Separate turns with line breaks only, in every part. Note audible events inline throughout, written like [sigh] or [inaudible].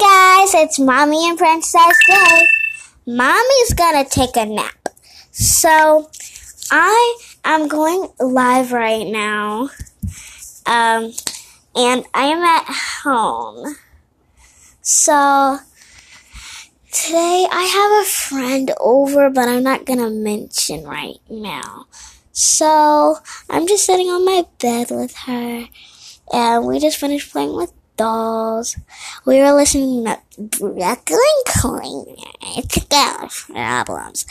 Guys, it's Mommy and Princess Day. Mommy's gonna take a nap. So I am going live right now. Um and I am at home. So today I have a friend over, but I'm not gonna mention right now. So I'm just sitting on my bed with her and we just finished playing with dolls. We were listening to Brooklyn Cleaner to go problems.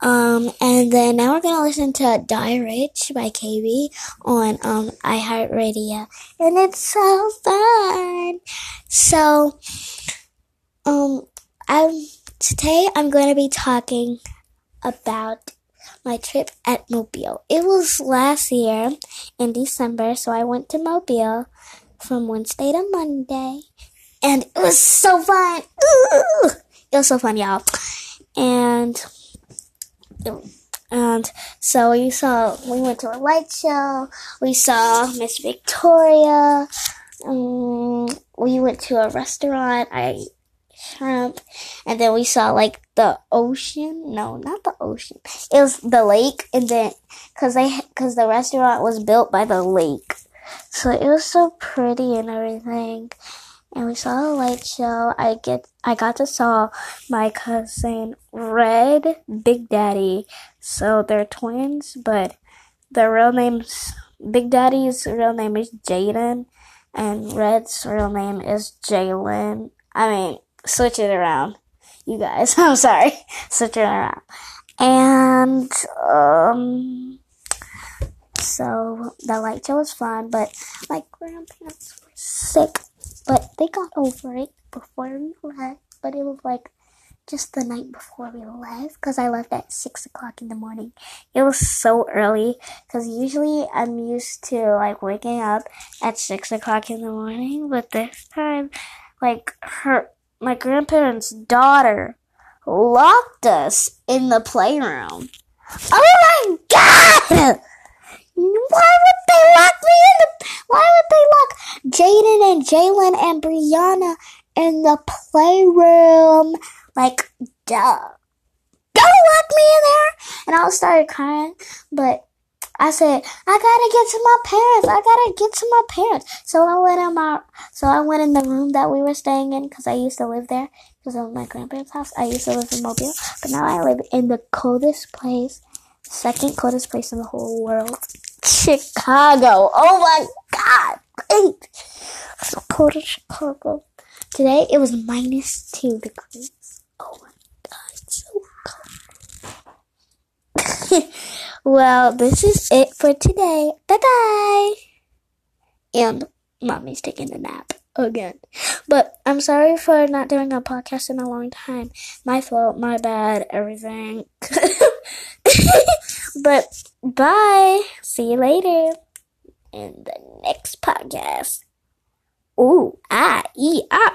Um, and then now we're gonna listen to Die Rich by KB on um iHeartRadio, and it's so fun. So, um, I'm today I'm going to be talking about my trip at Mobile. It was last year in December, so I went to Mobile from Wednesday to Monday, and it was so fun. Ooh! It was so fun, y'all. And and so we saw we went to a light show. We saw Miss Victoria. Um, we went to a restaurant. I shrimp, and then we saw like the ocean. No, not the ocean. It was the lake, and then because they because the restaurant was built by the lake. So it was so pretty and everything. And we saw a light show. I get I got to saw my cousin Red Big Daddy. So they're twins, but the real name's Big Daddy's real name is Jaden and Red's real name is Jalen. I mean, switch it around. You guys, [laughs] I'm sorry. [laughs] Switch it around. And um so the light show was fun, but my grandparents were sick. But they got over it before we left. But it was like just the night before we left because I left at six o'clock in the morning. It was so early because usually I'm used to like waking up at six o'clock in the morning, but this time, like her, my grandparents' daughter locked us in the playroom. Oh my god! Why would they lock me in the? Why would they lock Jaden and Jalen and Brianna in the playroom? Like, duh. Don't lock me in there. And I started crying, but I said, I gotta get to my parents. I gotta get to my parents. So I went in my, so I went in the room that we were staying in because I used to live there because of my grandparents' house. I used to live in Mobile, but now I live in the coldest place, second coldest place in the whole world. Chicago. Oh my god. Great. So cold in Chicago. Today it was minus two degrees. Oh my god, it's so cold. [laughs] well, this is it for today. Bye bye. And mommy's taking a nap again. But I'm sorry for not doing a podcast in a long time. My fault, my bad, everything. [laughs] but bye. See you later in the next podcast. Ooh, ah, e, ah.